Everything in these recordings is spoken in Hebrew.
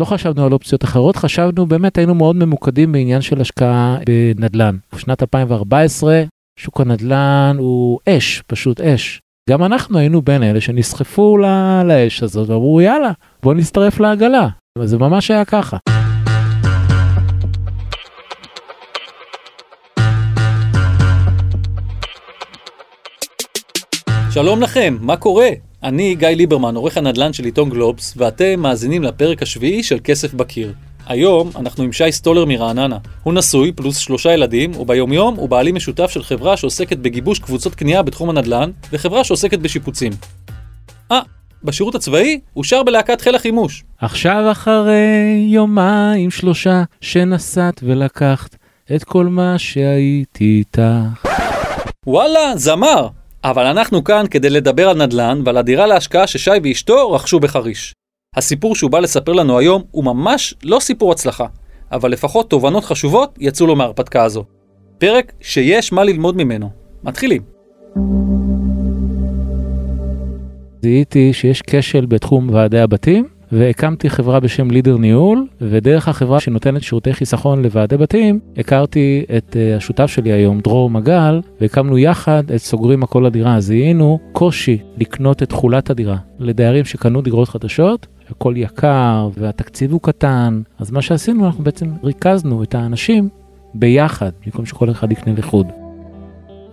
לא חשבנו על אופציות אחרות, חשבנו, באמת היינו מאוד ממוקדים בעניין של השקעה בנדל"ן. בשנת 2014, שוק הנדל"ן הוא אש, פשוט אש. גם אנחנו היינו בין אלה שנסחפו לאש הזאת ואמרו יאללה, בוא נצטרף לעגלה. זה ממש היה ככה. שלום לכם, מה קורה? אני גיא ליברמן, עורך הנדל"ן של עיתון גלובס, ואתם מאזינים לפרק השביעי של כסף בקיר. היום אנחנו עם שי סטולר מרעננה. הוא נשוי, פלוס שלושה ילדים, וביומיום הוא בעלים משותף של חברה שעוסקת בגיבוש קבוצות קנייה בתחום הנדל"ן, וחברה שעוסקת בשיפוצים. אה, בשירות הצבאי הוא שר בלהקת חיל החימוש. עכשיו אחרי יומיים שלושה שנסעת ולקחת את כל מה שהייתי איתך. וואלה, זמר! אבל אנחנו כאן כדי לדבר על נדל"ן ועל הדירה להשקעה ששי ואשתו רכשו בחריש. הסיפור שהוא בא לספר לנו היום הוא ממש לא סיפור הצלחה, אבל לפחות תובנות חשובות יצאו לו מההרפתקה הזו. פרק שיש מה ללמוד ממנו. מתחילים. זיהיתי שיש כשל בתחום ועדי הבתים, והקמתי חברה בשם לידר ניהול, ודרך החברה שנותנת שירותי חיסכון לוועדי בתים, הכרתי את uh, השותף שלי היום, דרור מגל, והקמנו יחד את סוגרים הכל לדירה. זיהינו קושי לקנות את תכולת הדירה לדיירים שקנו דירות חדשות, הכל יקר והתקציב הוא קטן, אז מה שעשינו, אנחנו בעצם ריכזנו את האנשים ביחד, במקום שכל אחד יקנה לחוד.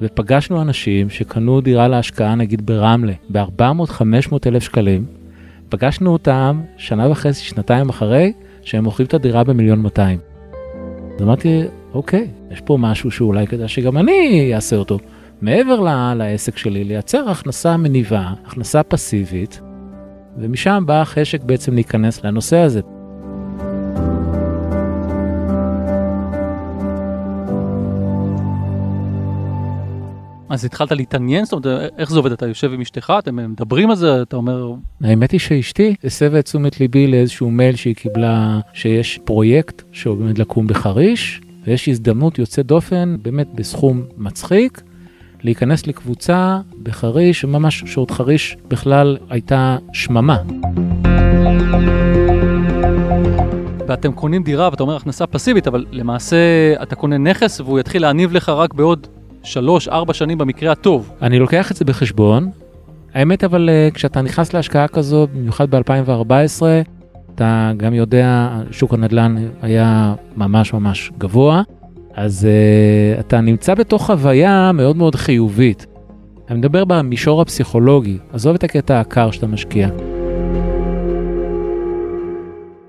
ופגשנו אנשים שקנו דירה להשקעה נגיד ברמלה ב-400-500 אלף שקלים, פגשנו אותם שנה וחצי, שנתיים אחרי, שהם מוכרים את הדירה במיליון 200. אז אמרתי, אוקיי, יש פה משהו שאולי כדאי שגם אני אעשה אותו. מעבר לעסק שלי, לייצר הכנסה מניבה, הכנסה פסיבית, ומשם בא החשק בעצם להיכנס לנושא הזה. אז התחלת להתעניין? זאת אומרת, איך זה עובד? אתה יושב עם אשתך, אתם מדברים על זה, אתה אומר... האמת היא שאשתי הסבה את תשומת ליבי לאיזשהו מייל שהיא קיבלה, שיש פרויקט שעומד לקום בחריש, ויש הזדמנות יוצאת דופן, באמת בסכום מצחיק, להיכנס לקבוצה בחריש, ממש שעוד חריש בכלל הייתה שממה. ואתם קונים דירה ואתה אומר הכנסה פסיבית, אבל למעשה אתה קונה נכס והוא יתחיל להניב לך רק בעוד שלוש, ארבע שנים במקרה הטוב. אני לוקח את זה בחשבון. האמת אבל אה, כשאתה נכנס להשקעה כזו, במיוחד ב-2014, אתה גם יודע, שוק הנדל"ן היה ממש ממש גבוה, אז uh, אתה נמצא בתוך חוויה מאוד מאוד חיובית. אני מדבר במישור הפסיכולוגי, עזוב את הקטע הקר שאתה משקיע.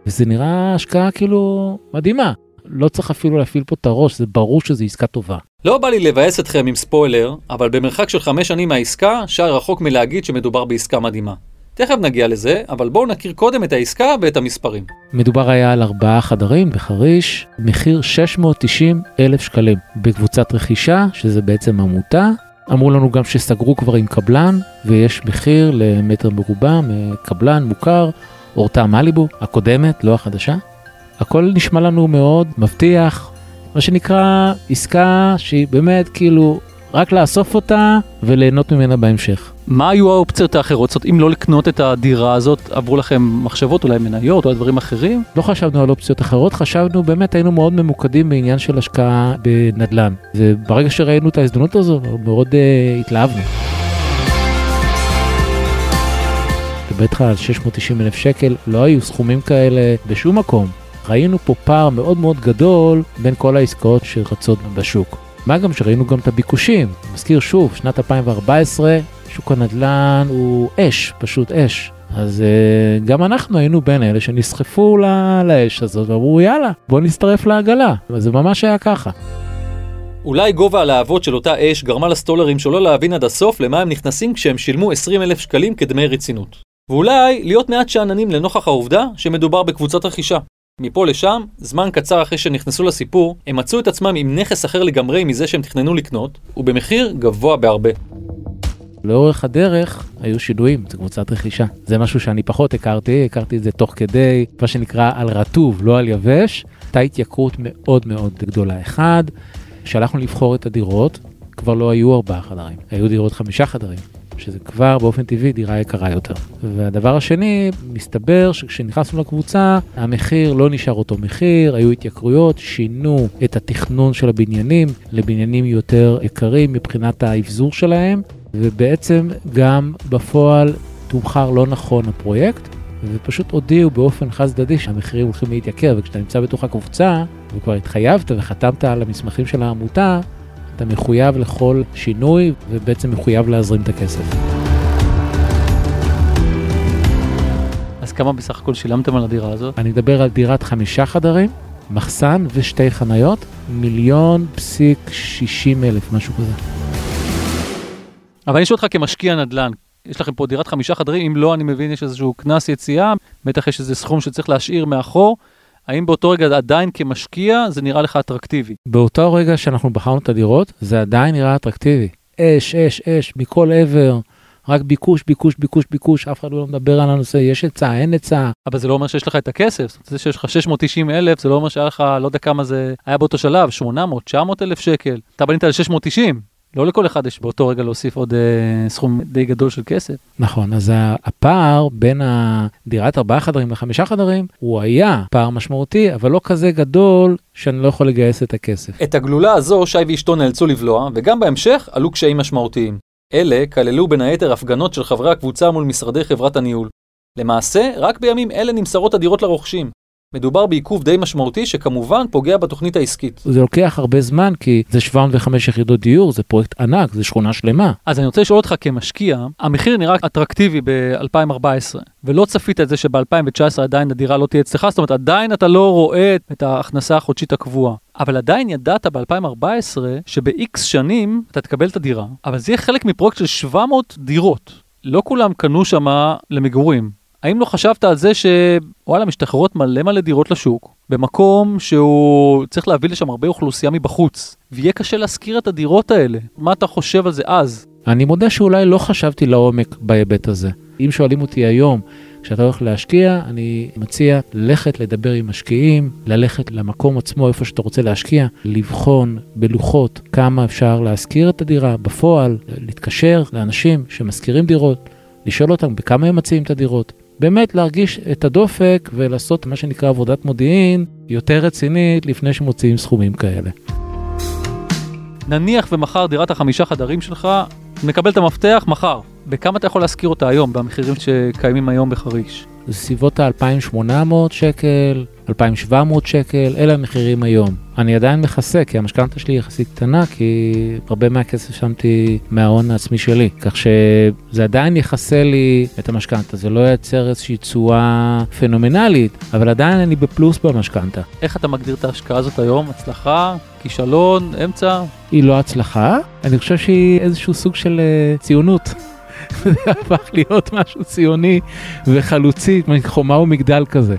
וזה נראה השקעה כאילו מדהימה. לא צריך אפילו להפעיל פה את הראש, זה ברור שזו עסקה טובה. לא בא לי לבאס אתכם עם ספוילר, אבל במרחק של חמש שנים מהעסקה, שי רחוק מלהגיד שמדובר בעסקה מדהימה. תכף נגיע לזה, אבל בואו נכיר קודם את העסקה ואת המספרים. מדובר היה על ארבעה חדרים בחריש, מחיר 690 אלף שקלים. בקבוצת רכישה, שזה בעצם עמותה, אמרו לנו גם שסגרו כבר עם קבלן, ויש מחיר למטר מרובע מקבלן מוכר, אורטה מליבו, הקודמת, לא החדשה. הכל נשמע לנו מאוד מבטיח, מה שנקרא עסקה שהיא באמת כאילו רק לאסוף אותה וליהנות ממנה בהמשך. מה היו האופציות האחרות? זאת אם לא לקנות את הדירה הזאת, עברו לכם מחשבות, אולי מניות או דברים אחרים? לא חשבנו על אופציות אחרות, חשבנו, באמת היינו מאוד ממוקדים בעניין של השקעה בנדל"ן. וברגע שראינו את ההזדמנות הזו, מאוד uh, התלהבנו. בטח על 690 אלף שקל, לא היו סכומים כאלה בשום מקום. ראינו פה פער מאוד מאוד גדול בין כל העסקאות שרצות בשוק. מה גם שראינו גם את הביקושים. מזכיר שוב, שנת 2014, שוק הנדל"ן הוא אש, פשוט אש. אז uh, גם אנחנו היינו בין אלה שנסחפו לאש הזאת ואמרו יאללה, בוא נצטרף לעגלה. וזה ממש היה ככה. אולי גובה הלהבות של אותה אש גרמה לסטולרים שלא להבין עד הסוף למה הם נכנסים כשהם שילמו 20 אלף שקלים כדמי רצינות. ואולי להיות מעט שאננים לנוכח העובדה שמדובר בקבוצת רכישה. מפה לשם, זמן קצר אחרי שנכנסו לסיפור, הם מצאו את עצמם עם נכס אחר לגמרי מזה שהם תכננו לקנות, ובמחיר גבוה בהרבה. לאורך הדרך היו שינויים, זו קבוצת רכישה. זה משהו שאני פחות הכרתי, הכרתי את זה תוך כדי, מה שנקרא על רטוב, לא על יבש. הייתה התייקרות מאוד מאוד גדולה. אחד, כשהלכנו לבחור את הדירות, כבר לא היו ארבעה חדרים, היו דירות חמישה חדרים. שזה כבר באופן טבעי דירה יקרה יותר. והדבר השני, מסתבר שכשנכנסנו לקבוצה, המחיר לא נשאר אותו מחיר, היו התייקרויות, שינו את התכנון של הבניינים לבניינים יותר יקרים מבחינת האבזור שלהם, ובעצם גם בפועל תומחר לא נכון הפרויקט. ופשוט הודיעו באופן חד צדדי שהמחירים הולכים להתייקר, וכשאתה נמצא בתוך הקבוצה, וכבר התחייבת וחתמת על המסמכים של העמותה, אתה מחויב לכל שינוי, ובעצם מחויב להזרים את הכסף. אז כמה בסך הכל שילמתם על הדירה הזאת? אני מדבר על דירת חמישה חדרים, מחסן ושתי חניות, מיליון פסיק שישים אלף, משהו כזה. אבל אני שואל אותך כמשקיע נדל"ן, יש לכם פה דירת חמישה חדרים, אם לא, אני מבין, יש איזשהו קנס יציאה, בטח יש איזה סכום שצריך להשאיר מאחור. האם באותו רגע עדיין כמשקיע זה נראה לך אטרקטיבי? באותו רגע שאנחנו בחרנו את הדירות, זה עדיין נראה אטרקטיבי. אש, אש, אש, מכל עבר, רק ביקוש, ביקוש, ביקוש, ביקוש, אף אחד לא מדבר על הנושא, יש היצע, אין היצע. אבל זה לא אומר שיש לך את הכסף, זה שיש לך 690 אלף, זה לא אומר שהיה לך, לא יודע כמה זה היה באותו שלב, 800, 900 אלף שקל. אתה בנית על 690, לא לכל אחד יש באותו רגע להוסיף עוד אה, סכום די גדול של כסף. נכון, אז הפער בין הדירת ארבעה חדרים לחמישה חדרים, הוא היה פער משמעותי, אבל לא כזה גדול שאני לא יכול לגייס את הכסף. את הגלולה הזו שי ואשתו נאלצו לבלוע, וגם בהמשך עלו קשיים משמעותיים. אלה כללו בין היתר הפגנות של חברי הקבוצה מול משרדי חברת הניהול. למעשה, רק בימים אלה נמסרות הדירות לרוכשים. מדובר בעיכוב די משמעותי שכמובן פוגע בתוכנית העסקית. זה לוקח הרבה זמן כי זה 705 יחידות דיור, זה פרויקט ענק, זה שכונה שלמה. אז אני רוצה לשאול אותך כמשקיע, המחיר נראה אטרקטיבי ב-2014, ולא צפית את זה שב-2019 עדיין הדירה לא תהיה אצלך, זאת אומרת עדיין אתה לא רואה את ההכנסה החודשית הקבועה. אבל עדיין ידעת ב-2014 שב-X שנים אתה תקבל את הדירה, אבל זה יהיה חלק מפרויקט של 700 דירות. לא כולם קנו שמה למגורים. האם לא חשבת על זה שוואלה, משתחררות מלא מלא דירות לשוק, במקום שהוא צריך להביא לשם הרבה אוכלוסייה מבחוץ, ויהיה קשה להשכיר את הדירות האלה? מה אתה חושב על זה אז? אני מודה שאולי לא חשבתי לעומק בהיבט הזה. אם שואלים אותי היום, כשאתה הולך להשקיע, אני מציע ללכת לדבר עם משקיעים, ללכת למקום עצמו, איפה שאתה רוצה להשקיע, לבחון בלוחות כמה אפשר להשכיר את הדירה בפועל, להתקשר לאנשים שמשכירים דירות, לשאול אותם בכמה הם מציעים את הדירות. באמת להרגיש את הדופק ולעשות מה שנקרא עבודת מודיעין יותר רצינית לפני שמוציאים סכומים כאלה. נניח ומחר דירת החמישה חדרים שלך, מקבל את המפתח מחר. בכמה אתה יכול להשכיר אותה היום במחירים שקיימים היום בחריש? בסביבות ה-2800 שקל, 2,700 שקל, אלה המחירים היום. אני עדיין מכסה, כי המשכנתה שלי יחסית קטנה, כי הרבה מהכסף שמתי מההון העצמי שלי. כך שזה עדיין יכסה לי את המשכנתה, זה לא ייצר איזושהי תשואה פנומנלית, אבל עדיין אני בפלוס במשכנתה. איך אתה מגדיר את ההשקעה הזאת היום? הצלחה? כישלון? אמצע? היא לא הצלחה, אני חושב שהיא איזשהו סוג של uh, ציונות. זה הפך להיות משהו ציוני וחלוצי, חומה ומגדל כזה.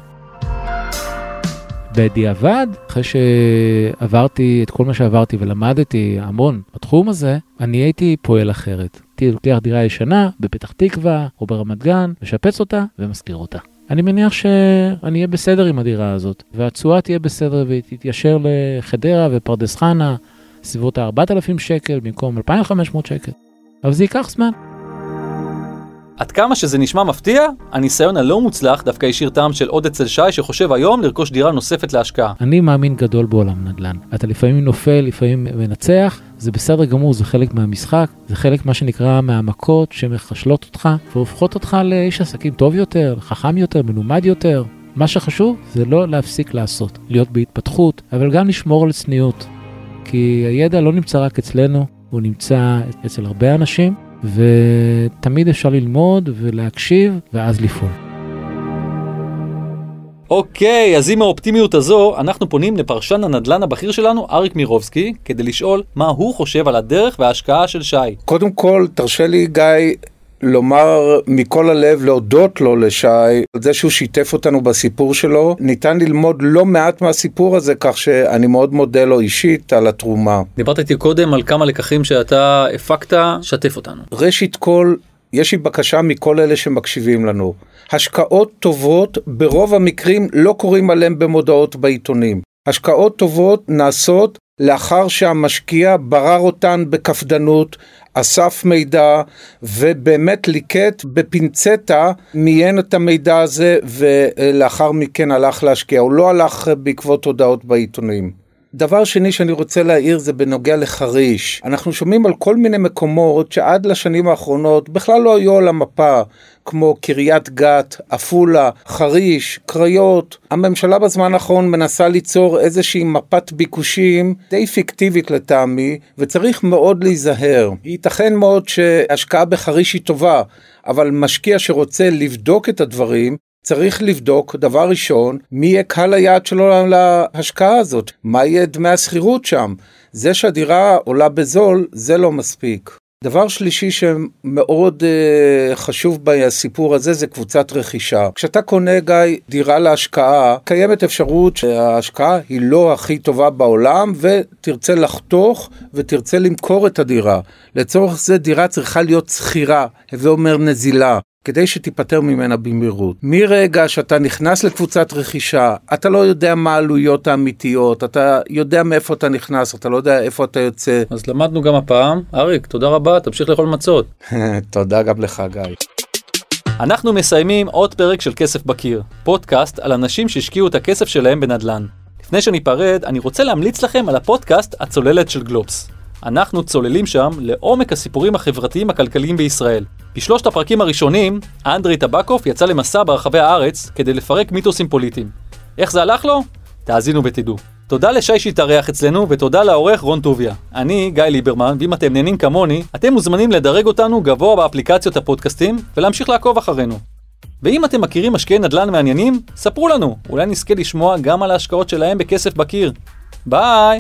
בדיעבד, אחרי שעברתי את כל מה שעברתי ולמדתי המון בתחום הזה, אני הייתי פועל אחרת. הייתי לוקח דירה ישנה בפתח תקווה או ברמת גן, משפץ אותה ומשכיר אותה. אני מניח שאני אהיה בסדר עם הדירה הזאת, והתשואה תהיה בסדר והיא תתיישר לחדרה ופרדס חנה, סביבות ה-4,000 שקל במקום 2,500 שקל. אבל זה ייקח זמן. עד כמה שזה נשמע מפתיע, הניסיון הלא מוצלח דווקא השאיר טעם של עוד אצל שי שחושב היום לרכוש דירה נוספת להשקעה. אני מאמין גדול בעולם נדל"ן. אתה לפעמים נופל, לפעמים מנצח, זה בסדר גמור, זה חלק מהמשחק, זה חלק מה שנקרא מהמכות שמחשלות אותך והופכות אותך לאיש עסקים טוב יותר, חכם יותר, מלומד יותר. מה שחשוב זה לא להפסיק לעשות, להיות בהתפתחות, אבל גם לשמור על צניעות. כי הידע לא נמצא רק אצלנו, הוא נמצא אצל הרבה אנשים, ותמיד אפשר ללמוד ולהקשיב ואז לפעול. אוקיי, אז עם האופטימיות הזו, אנחנו פונים לפרשן הנדל"ן הבכיר שלנו, אריק מירובסקי, כדי לשאול מה הוא חושב על הדרך וההשקעה של שי. קודם כל, תרשה לי, גיא, לומר מכל הלב, להודות לו לשי, על זה שהוא שיתף אותנו בסיפור שלו. ניתן ללמוד לא מעט מהסיפור הזה, כך שאני מאוד מודה לו אישית על התרומה. דיברת איתי קודם על כמה לקחים שאתה הפקת, שתף אותנו. ראשית כל, יש לי בקשה מכל אלה שמקשיבים לנו. השקעות טובות ברוב המקרים לא קוראים עליהן במודעות בעיתונים. השקעות טובות נעשות לאחר שהמשקיע ברר אותן בקפדנות, אסף מידע ובאמת ליקט בפינצטה, מיין את המידע הזה ולאחר מכן הלך להשקיע. הוא לא הלך בעקבות הודעות בעיתונים. דבר שני שאני רוצה להעיר זה בנוגע לחריש. אנחנו שומעים על כל מיני מקומות שעד לשנים האחרונות בכלל לא היו על המפה, כמו קריית גת, עפולה, חריש, קריות. הממשלה בזמן האחרון מנסה ליצור איזושהי מפת ביקושים די פיקטיבית לטעמי, וצריך מאוד להיזהר. ייתכן מאוד שהשקעה בחריש היא טובה, אבל משקיע שרוצה לבדוק את הדברים, צריך לבדוק דבר ראשון מי יהיה קהל היעד שלו להשקעה הזאת, מה יהיה דמי השכירות שם. זה שהדירה עולה בזול זה לא מספיק. דבר שלישי שמאוד uh, חשוב בסיפור הזה זה קבוצת רכישה. כשאתה קונה גיא דירה להשקעה, קיימת אפשרות שההשקעה היא לא הכי טובה בעולם ותרצה לחתוך ותרצה למכור את הדירה. לצורך זה דירה צריכה להיות שכירה, הווה אומר נזילה. כדי שתיפטר ממנה במהירות. מרגע שאתה נכנס לקבוצת רכישה, אתה לא יודע מה העלויות האמיתיות, אתה יודע מאיפה אתה נכנס, אתה לא יודע איפה אתה יוצא. אז למדנו גם הפעם. אריק, תודה רבה, תמשיך לאכול מצות. תודה גם לך, גיא. אנחנו מסיימים עוד פרק של כסף בקיר, פודקאסט על אנשים שהשקיעו את הכסף שלהם בנדל"ן. לפני שניפרד, אני רוצה להמליץ לכם על הפודקאסט הצוללת של גלובס. אנחנו צוללים שם לעומק הסיפורים החברתיים הכלכליים בישראל. בשלושת הפרקים הראשונים, אנדרי טבקוף יצא למסע ברחבי הארץ כדי לפרק מיתוסים פוליטיים. איך זה הלך לו? תאזינו ותדעו. תודה לשי שהתארח אצלנו, ותודה לעורך רון טוביה. אני גיא ליברמן, ואם אתם נהנים כמוני, אתם מוזמנים לדרג אותנו גבוה באפליקציות הפודקאסטים, ולהמשיך לעקוב אחרינו. ואם אתם מכירים משקיעי נדל"ן מעניינים, ספרו לנו, אולי נזכה לשמוע גם על ההשקעות שלהם בכסף בקיר. ביי!